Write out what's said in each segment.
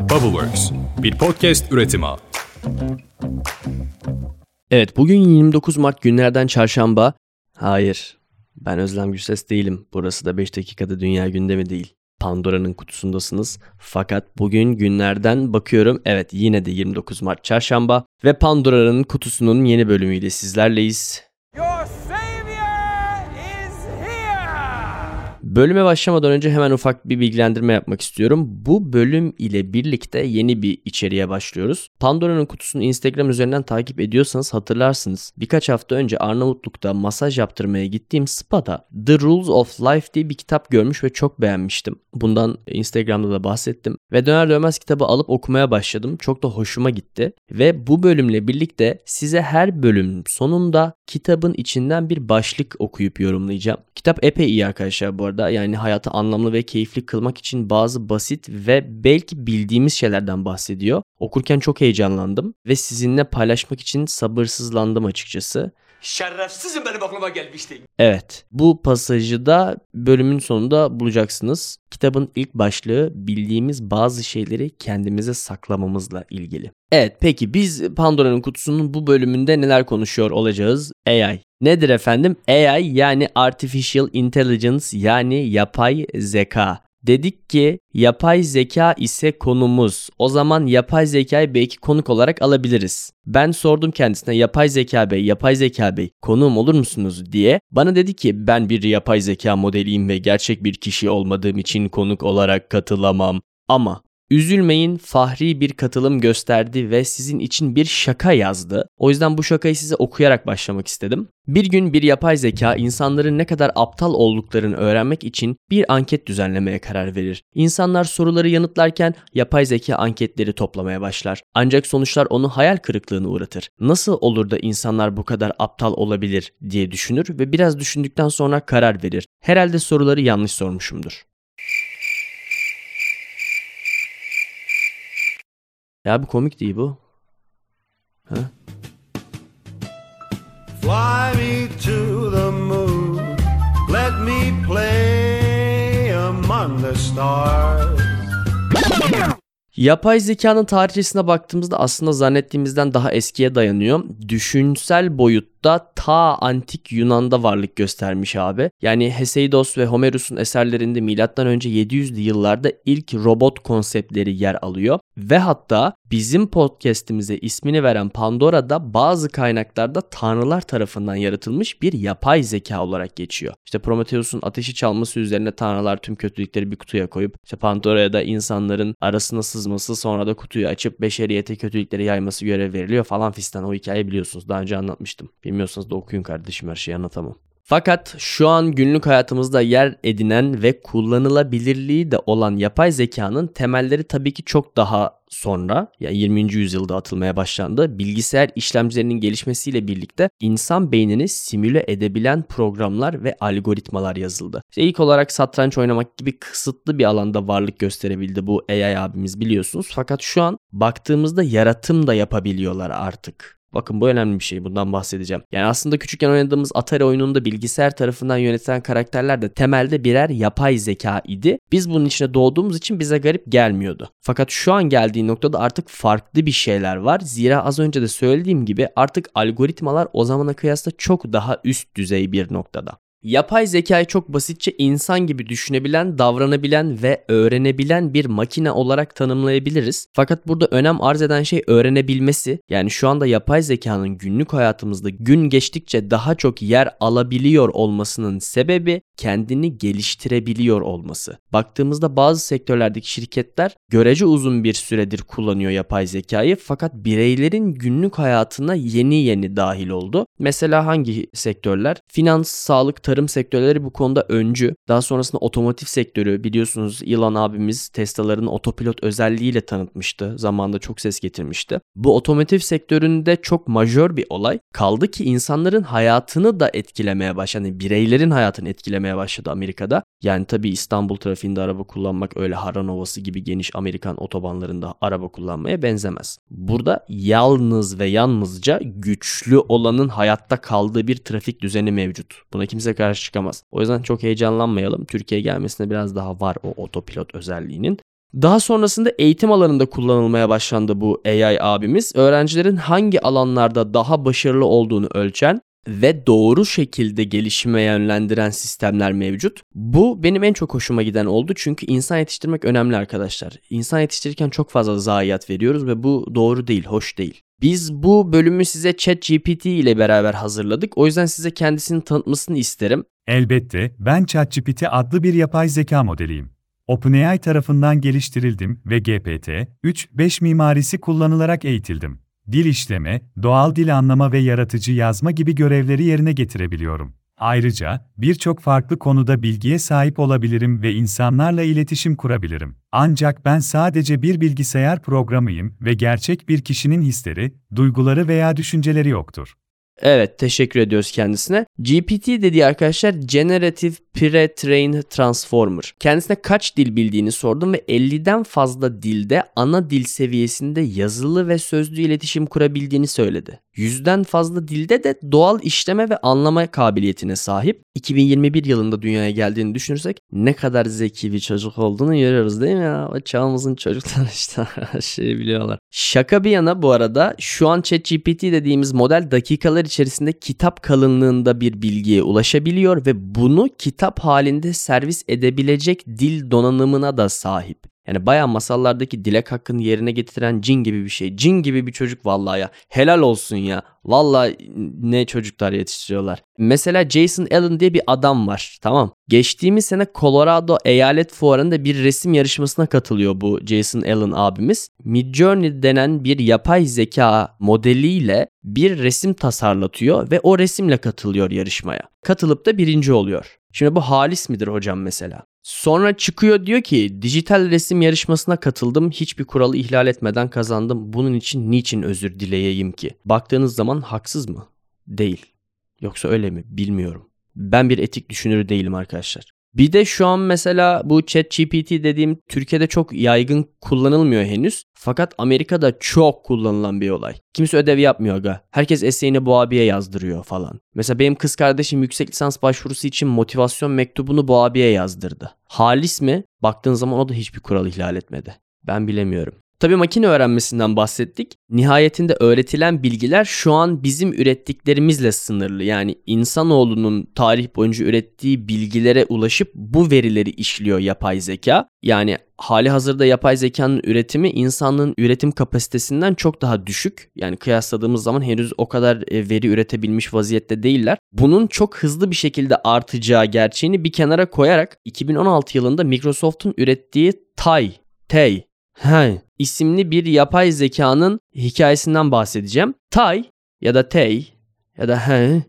Bubbleworks, bir podcast üretimi. Evet bugün 29 Mart günlerden çarşamba. Hayır ben Özlem Gürses değilim. Burası da 5 dakikada dünya gündemi değil. Pandora'nın kutusundasınız. Fakat bugün günlerden bakıyorum. Evet yine de 29 Mart çarşamba ve Pandora'nın kutusunun yeni bölümüyle sizlerleyiz. Your Bölüme başlamadan önce hemen ufak bir bilgilendirme yapmak istiyorum. Bu bölüm ile birlikte yeni bir içeriğe başlıyoruz. Pandora'nın kutusunu Instagram üzerinden takip ediyorsanız hatırlarsınız. Birkaç hafta önce Arnavutluk'ta masaj yaptırmaya gittiğim spa'da The Rules of Life diye bir kitap görmüş ve çok beğenmiştim. Bundan Instagram'da da bahsettim. Ve döner dönmez kitabı alıp okumaya başladım. Çok da hoşuma gitti. Ve bu bölümle birlikte size her bölüm sonunda kitabın içinden bir başlık okuyup yorumlayacağım. Kitap epey iyi arkadaşlar bu arada. Yani hayatı anlamlı ve keyifli kılmak için bazı basit ve belki bildiğimiz şeylerden bahsediyor. Okurken çok heyecanlandım ve sizinle paylaşmak için sabırsızlandım açıkçası. Şerefsizim benim aklıma gelmişti. Evet, bu pasajı da bölümün sonunda bulacaksınız. Kitabın ilk başlığı bildiğimiz bazı şeyleri kendimize saklamamızla ilgili. Evet, peki biz Pandora'nın kutusunun bu bölümünde neler konuşuyor olacağız? AI. Nedir efendim? AI yani Artificial Intelligence yani yapay zeka. Dedik ki yapay zeka ise konumuz. O zaman yapay zekayı belki konuk olarak alabiliriz. Ben sordum kendisine yapay zeka bey, yapay zeka bey konuğum olur musunuz diye. Bana dedi ki ben bir yapay zeka modeliyim ve gerçek bir kişi olmadığım için konuk olarak katılamam. Ama Üzülmeyin Fahri bir katılım gösterdi ve sizin için bir şaka yazdı. O yüzden bu şakayı size okuyarak başlamak istedim. Bir gün bir yapay zeka insanların ne kadar aptal olduklarını öğrenmek için bir anket düzenlemeye karar verir. İnsanlar soruları yanıtlarken yapay zeka anketleri toplamaya başlar. Ancak sonuçlar onu hayal kırıklığına uğratır. Nasıl olur da insanlar bu kadar aptal olabilir diye düşünür ve biraz düşündükten sonra karar verir. Herhalde soruları yanlış sormuşumdur. Ya bu komik değil bu. Ha? Fly me to the moon. Let me play among the stars. Yapay zekanın tarihçesine baktığımızda aslında zannettiğimizden daha eskiye dayanıyor. Düşünsel boyutta ta antik Yunan'da varlık göstermiş abi. Yani Hesiod ve Homeros'un eserlerinde milattan önce 700'lü yıllarda ilk robot konseptleri yer alıyor. Ve hatta bizim podcast'imize ismini veren Pandora'da bazı kaynaklarda tanrılar tarafından yaratılmış bir yapay zeka olarak geçiyor. İşte Prometheus'un ateşi çalması üzerine tanrılar tüm kötülükleri bir kutuya koyup işte Pandora'ya da insanların arasına sızması sonra da kutuyu açıp beşeriyete kötülükleri yayması görev veriliyor falan fistan. O hikayeyi biliyorsunuz. Daha önce anlatmıştım. Bilmiyorsanız da okuyun kardeşim her şeyi anlatamam. Fakat şu an günlük hayatımızda yer edinen ve kullanılabilirliği de olan yapay zekanın temelleri tabii ki çok daha sonra yani 20. yüzyılda atılmaya başlandı. Bilgisayar işlemcilerinin gelişmesiyle birlikte insan beynini simüle edebilen programlar ve algoritmalar yazıldı. İşte ilk olarak satranç oynamak gibi kısıtlı bir alanda varlık gösterebildi bu AI abimiz biliyorsunuz. Fakat şu an baktığımızda yaratım da yapabiliyorlar artık. Bakın bu önemli bir şey. Bundan bahsedeceğim. Yani aslında küçükken oynadığımız Atari oyununda bilgisayar tarafından yönetilen karakterler de temelde birer yapay zeka idi. Biz bunun içine doğduğumuz için bize garip gelmiyordu. Fakat şu an geldiği noktada artık farklı bir şeyler var. Zira az önce de söylediğim gibi artık algoritmalar o zamana kıyasla çok daha üst düzey bir noktada. Yapay zekayı çok basitçe insan gibi düşünebilen, davranabilen ve öğrenebilen bir makine olarak tanımlayabiliriz. Fakat burada önem arz eden şey öğrenebilmesi. Yani şu anda yapay zekanın günlük hayatımızda gün geçtikçe daha çok yer alabiliyor olmasının sebebi kendini geliştirebiliyor olması. Baktığımızda bazı sektörlerdeki şirketler görece uzun bir süredir kullanıyor yapay zekayı fakat bireylerin günlük hayatına yeni yeni dahil oldu. Mesela hangi sektörler? Finans, sağlık, tarım sektörleri bu konuda öncü. Daha sonrasında otomotiv sektörü biliyorsunuz Elon abimiz Tesla'ların otopilot özelliğiyle tanıtmıştı. Zamanında çok ses getirmişti. Bu otomotiv sektöründe çok majör bir olay. Kaldı ki insanların hayatını da etkilemeye başladı. Yani bireylerin hayatını etkilemeye başladı Amerika'da. Yani tabii İstanbul trafiğinde araba kullanmak öyle Haran Ovası gibi geniş Amerikan otobanlarında araba kullanmaya benzemez. Burada yalnız ve yalnızca güçlü olanın hayatta kaldığı bir trafik düzeni mevcut. Buna kimse karşı çıkamaz. O yüzden çok heyecanlanmayalım. Türkiye'ye gelmesine biraz daha var o otopilot özelliğinin. Daha sonrasında eğitim alanında kullanılmaya başlandı bu AI abimiz. Öğrencilerin hangi alanlarda daha başarılı olduğunu ölçen ve doğru şekilde gelişime yönlendiren sistemler mevcut. Bu benim en çok hoşuma giden oldu çünkü insan yetiştirmek önemli arkadaşlar. İnsan yetiştirirken çok fazla zayiat veriyoruz ve bu doğru değil, hoş değil. Biz bu bölümü size ChatGPT ile beraber hazırladık. O yüzden size kendisini tanıtmasını isterim. Elbette, ben ChatGPT adlı bir yapay zeka modeliyim. OpenAI tarafından geliştirildim ve GPT-3-5 mimarisi kullanılarak eğitildim. Dil işleme, doğal dil anlama ve yaratıcı yazma gibi görevleri yerine getirebiliyorum. Ayrıca birçok farklı konuda bilgiye sahip olabilirim ve insanlarla iletişim kurabilirim. Ancak ben sadece bir bilgisayar programıyım ve gerçek bir kişinin hisleri, duyguları veya düşünceleri yoktur. Evet teşekkür ediyoruz kendisine. GPT dediği arkadaşlar Generative Pre-trained Transformer. Kendisine kaç dil bildiğini sordum ve 50'den fazla dilde ana dil seviyesinde yazılı ve sözlü iletişim kurabildiğini söyledi. Yüzden fazla dilde de doğal işleme ve anlama kabiliyetine sahip. 2021 yılında dünyaya geldiğini düşünürsek ne kadar zeki bir çocuk olduğunu görüyoruz değil mi ya? Çağımızın çocukları işte şeyi biliyorlar. Şaka bir yana bu arada şu an ChatGPT dediğimiz model dakikalar içerisinde kitap kalınlığında bir bilgiye ulaşabiliyor ve bunu kitap halinde servis edebilecek dil donanımına da sahip. Yani bayağı masallardaki dilek hakkını yerine getiren cin gibi bir şey. Cin gibi bir çocuk vallahi ya. Helal olsun ya. Vallahi ne çocuklar yetiştiriyorlar. Mesela Jason Allen diye bir adam var. Tamam. Geçtiğimiz sene Colorado Eyalet Fuarı'nda bir resim yarışmasına katılıyor bu Jason Allen abimiz. Midjourney denen bir yapay zeka modeliyle bir resim tasarlatıyor ve o resimle katılıyor yarışmaya. Katılıp da birinci oluyor. Şimdi bu halis midir hocam mesela? Sonra çıkıyor diyor ki dijital resim yarışmasına katıldım. Hiçbir kuralı ihlal etmeden kazandım. Bunun için niçin özür dileyeyim ki? Baktığınız zaman haksız mı? Değil. Yoksa öyle mi? Bilmiyorum. Ben bir etik düşünürü değilim arkadaşlar. Bir de şu an mesela bu ChatGPT dediğim Türkiye'de çok yaygın kullanılmıyor henüz. Fakat Amerika'da çok kullanılan bir olay. Kimse ödev yapmıyor aga. Herkes eseğini bu abiye yazdırıyor falan. Mesela benim kız kardeşim yüksek lisans başvurusu için motivasyon mektubunu bu abiye yazdırdı. Halis mi? Baktığın zaman o da hiçbir kural ihlal etmedi. Ben bilemiyorum. Tabi makine öğrenmesinden bahsettik. Nihayetinde öğretilen bilgiler şu an bizim ürettiklerimizle sınırlı. Yani insanoğlunun tarih boyunca ürettiği bilgilere ulaşıp bu verileri işliyor yapay zeka. Yani hali hazırda yapay zekanın üretimi insanlığın üretim kapasitesinden çok daha düşük. Yani kıyasladığımız zaman henüz o kadar e, veri üretebilmiş vaziyette değiller. Bunun çok hızlı bir şekilde artacağı gerçeğini bir kenara koyarak 2016 yılında Microsoft'un ürettiği Tai, Tai, He, isimli bir yapay zekanın hikayesinden bahsedeceğim. Tai ya da Tay ya da He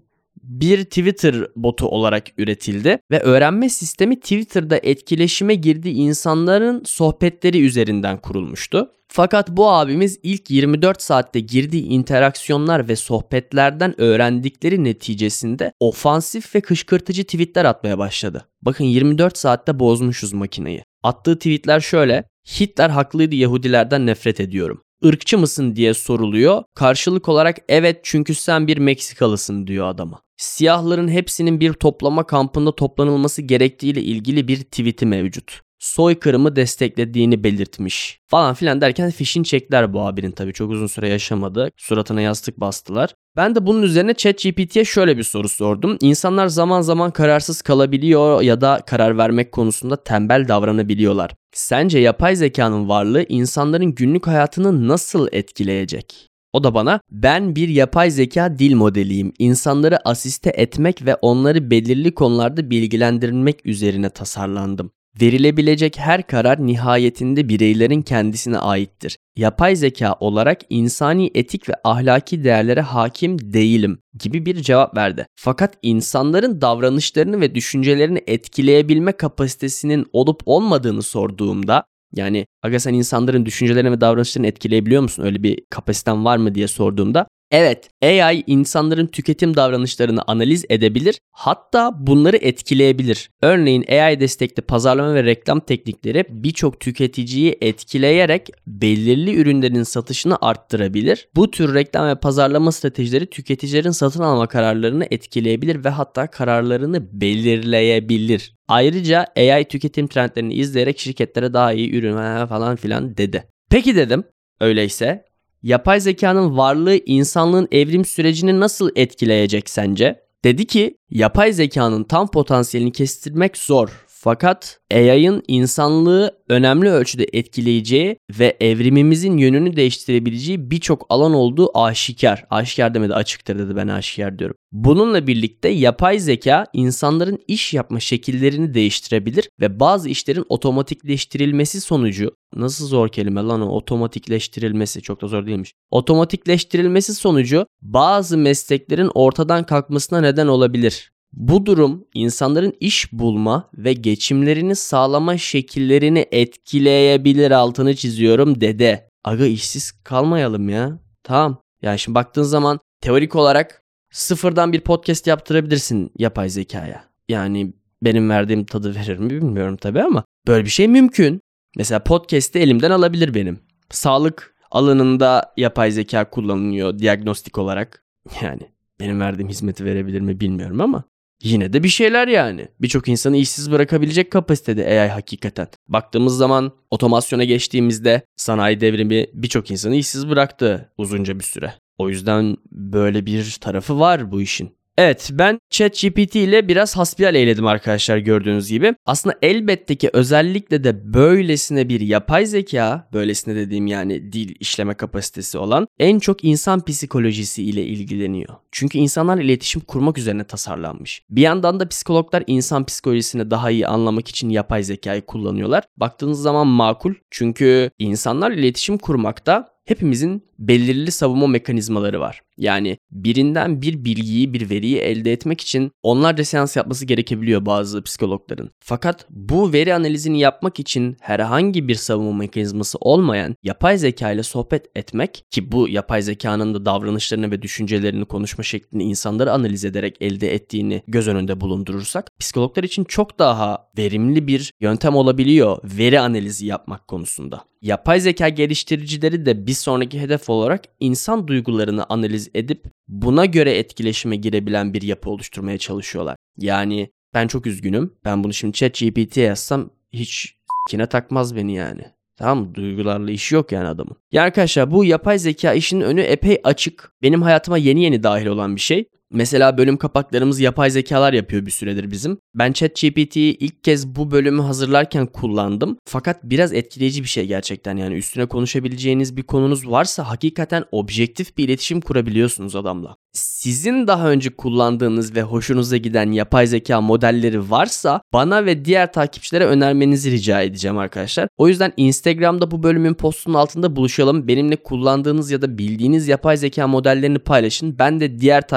bir Twitter botu olarak üretildi ve öğrenme sistemi Twitter'da etkileşime girdiği insanların sohbetleri üzerinden kurulmuştu. Fakat bu abimiz ilk 24 saatte girdiği interaksiyonlar ve sohbetlerden öğrendikleri neticesinde ofansif ve kışkırtıcı tweetler atmaya başladı. Bakın 24 saatte bozmuşuz makineyi. Attığı tweetler şöyle. Hitler haklıydı Yahudilerden nefret ediyorum. Irkçı mısın diye soruluyor. Karşılık olarak evet çünkü sen bir Meksikalısın diyor adama. Siyahların hepsinin bir toplama kampında toplanılması gerektiğiyle ilgili bir tweet'i mevcut soykırımı desteklediğini belirtmiş falan filan derken fişin çekler bu abinin tabii çok uzun süre yaşamadı. Suratına yastık bastılar. Ben de bunun üzerine ChatGPT'ye şöyle bir soru sordum. İnsanlar zaman zaman kararsız kalabiliyor ya da karar vermek konusunda tembel davranabiliyorlar. Sence yapay zekanın varlığı insanların günlük hayatını nasıl etkileyecek? O da bana ben bir yapay zeka dil modeliyim. İnsanları asiste etmek ve onları belirli konularda bilgilendirmek üzerine tasarlandım. Verilebilecek her karar nihayetinde bireylerin kendisine aittir. Yapay zeka olarak insani etik ve ahlaki değerlere hakim değilim gibi bir cevap verdi. Fakat insanların davranışlarını ve düşüncelerini etkileyebilme kapasitesinin olup olmadığını sorduğumda yani aga sen insanların düşüncelerini ve davranışlarını etkileyebiliyor musun? Öyle bir kapasiten var mı diye sorduğumda Evet, AI insanların tüketim davranışlarını analiz edebilir, hatta bunları etkileyebilir. Örneğin AI destekli pazarlama ve reklam teknikleri birçok tüketiciyi etkileyerek belirli ürünlerin satışını arttırabilir. Bu tür reklam ve pazarlama stratejileri tüketicilerin satın alma kararlarını etkileyebilir ve hatta kararlarını belirleyebilir. Ayrıca AI tüketim trendlerini izleyerek şirketlere daha iyi ürün falan filan dedi. Peki dedim, öyleyse yapay zekanın varlığı insanlığın evrim sürecini nasıl etkileyecek sence? Dedi ki yapay zekanın tam potansiyelini kestirmek zor. Fakat AI'ın insanlığı önemli ölçüde etkileyeceği ve evrimimizin yönünü değiştirebileceği birçok alan olduğu aşikar. Aşikar demedi açıktır dedi ben aşikar diyorum. Bununla birlikte yapay zeka insanların iş yapma şekillerini değiştirebilir ve bazı işlerin otomatikleştirilmesi sonucu nasıl zor kelime lan o otomatikleştirilmesi çok da zor değilmiş. Otomatikleştirilmesi sonucu bazı mesleklerin ortadan kalkmasına neden olabilir. Bu durum insanların iş bulma ve geçimlerini sağlama şekillerini etkileyebilir altını çiziyorum dede. Aga işsiz kalmayalım ya. Tamam. Yani şimdi baktığın zaman teorik olarak sıfırdan bir podcast yaptırabilirsin yapay zekaya. Yani benim verdiğim tadı verir mi bilmiyorum tabii ama böyle bir şey mümkün. Mesela podcast'i elimden alabilir benim. Sağlık alanında yapay zeka kullanılıyor diagnostik olarak. Yani benim verdiğim hizmeti verebilir mi bilmiyorum ama yine de bir şeyler yani. Birçok insanı işsiz bırakabilecek kapasitede AI hakikaten. Baktığımız zaman otomasyona geçtiğimizde sanayi devrimi birçok insanı işsiz bıraktı uzunca bir süre. O yüzden böyle bir tarafı var bu işin. Evet ben ChatGPT ile biraz hasbihal eyledim arkadaşlar gördüğünüz gibi. Aslında elbette ki özellikle de böylesine bir yapay zeka, böylesine dediğim yani dil işleme kapasitesi olan en çok insan psikolojisi ile ilgileniyor. Çünkü insanlarla iletişim kurmak üzerine tasarlanmış. Bir yandan da psikologlar insan psikolojisini daha iyi anlamak için yapay zekayı kullanıyorlar. Baktığınız zaman makul çünkü insanlarla iletişim kurmakta hepimizin belirli savunma mekanizmaları var. Yani birinden bir bilgiyi, bir veriyi elde etmek için onlarca seans yapması gerekebiliyor bazı psikologların. Fakat bu veri analizini yapmak için herhangi bir savunma mekanizması olmayan yapay zeka ile sohbet etmek ki bu yapay zekanın da davranışlarını ve düşüncelerini konuşma şeklini insanları analiz ederek elde ettiğini göz önünde bulundurursak psikologlar için çok daha verimli bir yöntem olabiliyor veri analizi yapmak konusunda. Yapay zeka geliştiricileri de bir sonraki hedef olarak insan duygularını analiz edip buna göre etkileşime girebilen bir yapı oluşturmaya çalışıyorlar. Yani ben çok üzgünüm. Ben bunu şimdi ChatGPT'ye yazsam hiç kine takmaz beni yani. Tamam mı? Duygularla işi yok yani adamın. Ya arkadaşlar bu yapay zeka işinin önü epey açık. Benim hayatıma yeni yeni dahil olan bir şey. Mesela bölüm kapaklarımız yapay zekalar yapıyor bir süredir bizim. Ben ChatGPT'yi ilk kez bu bölümü hazırlarken kullandım. Fakat biraz etkileyici bir şey gerçekten yani üstüne konuşabileceğiniz bir konunuz varsa hakikaten objektif bir iletişim kurabiliyorsunuz adamla. Sizin daha önce kullandığınız ve hoşunuza giden yapay zeka modelleri varsa bana ve diğer takipçilere önermenizi rica edeceğim arkadaşlar. O yüzden Instagram'da bu bölümün postunun altında buluşalım. Benimle kullandığınız ya da bildiğiniz yapay zeka modellerini paylaşın. Ben de diğer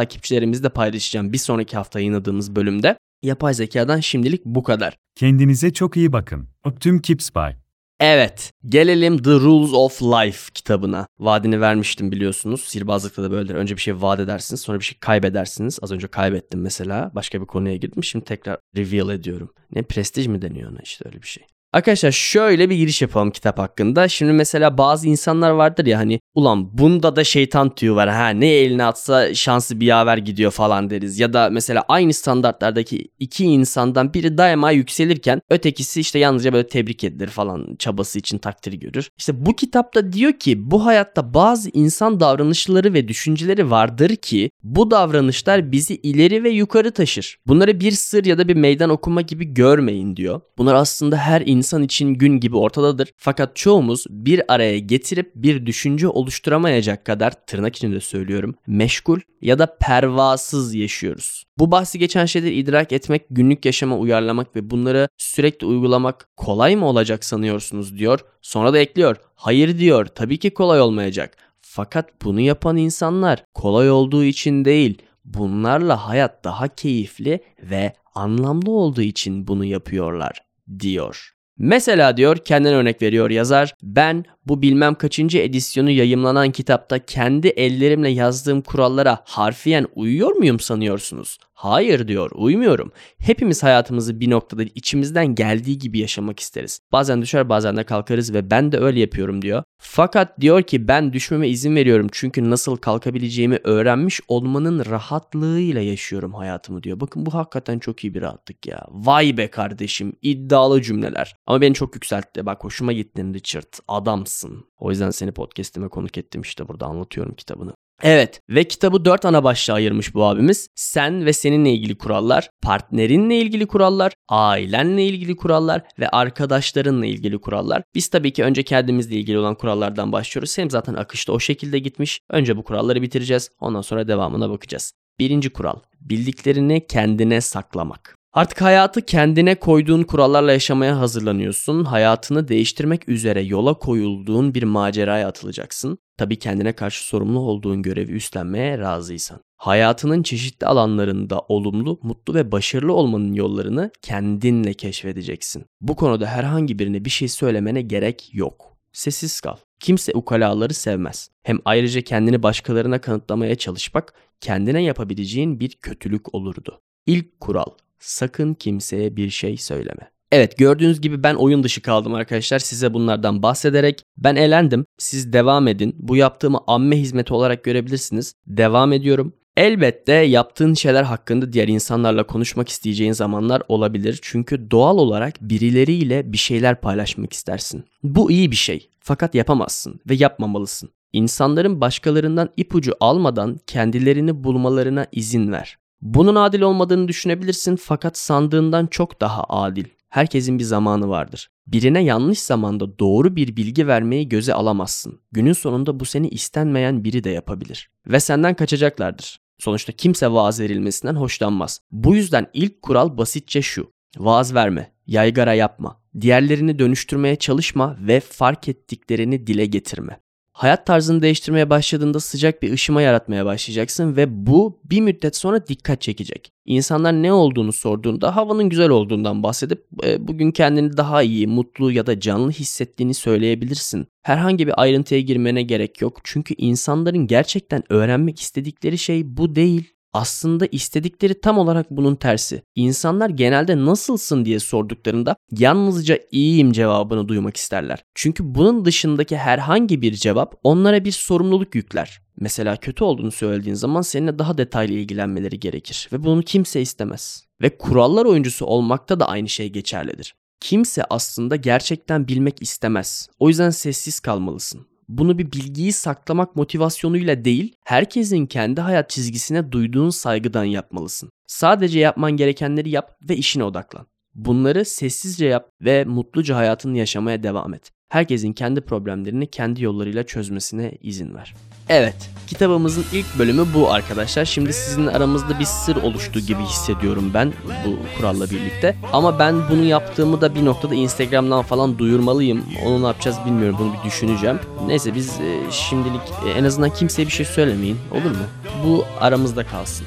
takipçilerimizle paylaşacağım bir sonraki hafta yayınladığımız bölümde. Yapay zekadan şimdilik bu kadar. Kendinize çok iyi bakın. Tüm Kips Bay. Evet, gelelim The Rules of Life kitabına. Vaadini vermiştim biliyorsunuz. Sihirbazlıkta da böyledir. Önce bir şey vaat edersiniz, sonra bir şey kaybedersiniz. Az önce kaybettim mesela. Başka bir konuya girdim. Şimdi tekrar reveal ediyorum. Ne prestij mi deniyor ona işte öyle bir şey. Arkadaşlar şöyle bir giriş yapalım kitap hakkında. Şimdi mesela bazı insanlar vardır ya hani ulan bunda da şeytan tüyü var ha ne eline atsa şansı bir yaver gidiyor falan deriz. Ya da mesela aynı standartlardaki iki insandan biri daima yükselirken ötekisi işte yalnızca böyle tebrik edilir falan çabası için takdir görür. İşte bu kitapta diyor ki bu hayatta bazı insan davranışları ve düşünceleri vardır ki bu davranışlar bizi ileri ve yukarı taşır. Bunları bir sır ya da bir meydan okuma gibi görmeyin diyor. Bunlar aslında her insan insan için gün gibi ortadadır. Fakat çoğumuz bir araya getirip bir düşünce oluşturamayacak kadar tırnak içinde söylüyorum meşgul ya da pervasız yaşıyoruz. Bu bahsi geçen şeyleri idrak etmek, günlük yaşama uyarlamak ve bunları sürekli uygulamak kolay mı olacak sanıyorsunuz diyor. Sonra da ekliyor. Hayır diyor. Tabii ki kolay olmayacak. Fakat bunu yapan insanlar kolay olduğu için değil, bunlarla hayat daha keyifli ve anlamlı olduğu için bunu yapıyorlar diyor. Mesela diyor kendine örnek veriyor yazar ben bu bilmem kaçıncı edisyonu yayımlanan kitapta kendi ellerimle yazdığım kurallara harfiyen uyuyor muyum sanıyorsunuz? Hayır diyor, uymuyorum. Hepimiz hayatımızı bir noktada içimizden geldiği gibi yaşamak isteriz. Bazen düşer bazen de kalkarız ve ben de öyle yapıyorum diyor. Fakat diyor ki ben düşmeme izin veriyorum çünkü nasıl kalkabileceğimi öğrenmiş olmanın rahatlığıyla yaşıyorum hayatımı diyor. Bakın bu hakikaten çok iyi bir rahatlık ya. Vay be kardeşim iddialı cümleler. Ama beni çok yükseltti. Bak hoşuma gittin Richard. Adamsın. O yüzden seni podcast'ime konuk ettim işte burada anlatıyorum kitabını. Evet ve kitabı dört ana başlığa ayırmış bu abimiz. Sen ve seninle ilgili kurallar, partnerinle ilgili kurallar, ailenle ilgili kurallar ve arkadaşlarınla ilgili kurallar. Biz tabii ki önce kendimizle ilgili olan kurallardan başlıyoruz. Hem zaten akışta o şekilde gitmiş. Önce bu kuralları bitireceğiz. Ondan sonra devamına bakacağız. Birinci kural. Bildiklerini kendine saklamak. Artık hayatı kendine koyduğun kurallarla yaşamaya hazırlanıyorsun. Hayatını değiştirmek üzere yola koyulduğun bir maceraya atılacaksın. Tabii kendine karşı sorumlu olduğun görevi üstlenmeye razıysan. Hayatının çeşitli alanlarında olumlu, mutlu ve başarılı olmanın yollarını kendinle keşfedeceksin. Bu konuda herhangi birine bir şey söylemene gerek yok. Sessiz kal. Kimse ukalaları sevmez. Hem ayrıca kendini başkalarına kanıtlamaya çalışmak kendine yapabileceğin bir kötülük olurdu. İlk kural sakın kimseye bir şey söyleme. Evet gördüğünüz gibi ben oyun dışı kaldım arkadaşlar size bunlardan bahsederek. Ben elendim. Siz devam edin. Bu yaptığımı amme hizmeti olarak görebilirsiniz. Devam ediyorum. Elbette yaptığın şeyler hakkında diğer insanlarla konuşmak isteyeceğin zamanlar olabilir. Çünkü doğal olarak birileriyle bir şeyler paylaşmak istersin. Bu iyi bir şey. Fakat yapamazsın ve yapmamalısın. İnsanların başkalarından ipucu almadan kendilerini bulmalarına izin ver. Bunun adil olmadığını düşünebilirsin fakat sandığından çok daha adil. Herkesin bir zamanı vardır. Birine yanlış zamanda doğru bir bilgi vermeyi göze alamazsın. Günün sonunda bu seni istenmeyen biri de yapabilir. Ve senden kaçacaklardır. Sonuçta kimse vaaz verilmesinden hoşlanmaz. Bu yüzden ilk kural basitçe şu. Vaaz verme, yaygara yapma, diğerlerini dönüştürmeye çalışma ve fark ettiklerini dile getirme. Hayat tarzını değiştirmeye başladığında sıcak bir ışıma yaratmaya başlayacaksın ve bu bir müddet sonra dikkat çekecek. İnsanlar ne olduğunu sorduğunda havanın güzel olduğundan bahsedip e, bugün kendini daha iyi, mutlu ya da canlı hissettiğini söyleyebilirsin. Herhangi bir ayrıntıya girmene gerek yok çünkü insanların gerçekten öğrenmek istedikleri şey bu değil. Aslında istedikleri tam olarak bunun tersi. İnsanlar genelde nasılsın diye sorduklarında yalnızca iyiyim cevabını duymak isterler. Çünkü bunun dışındaki herhangi bir cevap onlara bir sorumluluk yükler. Mesela kötü olduğunu söylediğin zaman seninle daha detaylı ilgilenmeleri gerekir ve bunu kimse istemez. Ve kurallar oyuncusu olmakta da aynı şey geçerlidir. Kimse aslında gerçekten bilmek istemez. O yüzden sessiz kalmalısın bunu bir bilgiyi saklamak motivasyonuyla değil, herkesin kendi hayat çizgisine duyduğun saygıdan yapmalısın. Sadece yapman gerekenleri yap ve işine odaklan. Bunları sessizce yap ve mutluca hayatını yaşamaya devam et. Herkesin kendi problemlerini kendi yollarıyla çözmesine izin ver. Evet, kitabımızın ilk bölümü bu arkadaşlar. Şimdi sizin aramızda bir sır oluştu gibi hissediyorum ben bu kuralla birlikte. Ama ben bunu yaptığımı da bir noktada Instagram'dan falan duyurmalıyım. Onu ne yapacağız bilmiyorum. Bunu bir düşüneceğim. Neyse biz e, şimdilik e, en azından kimseye bir şey söylemeyin. Olur mu? Bu aramızda kalsın.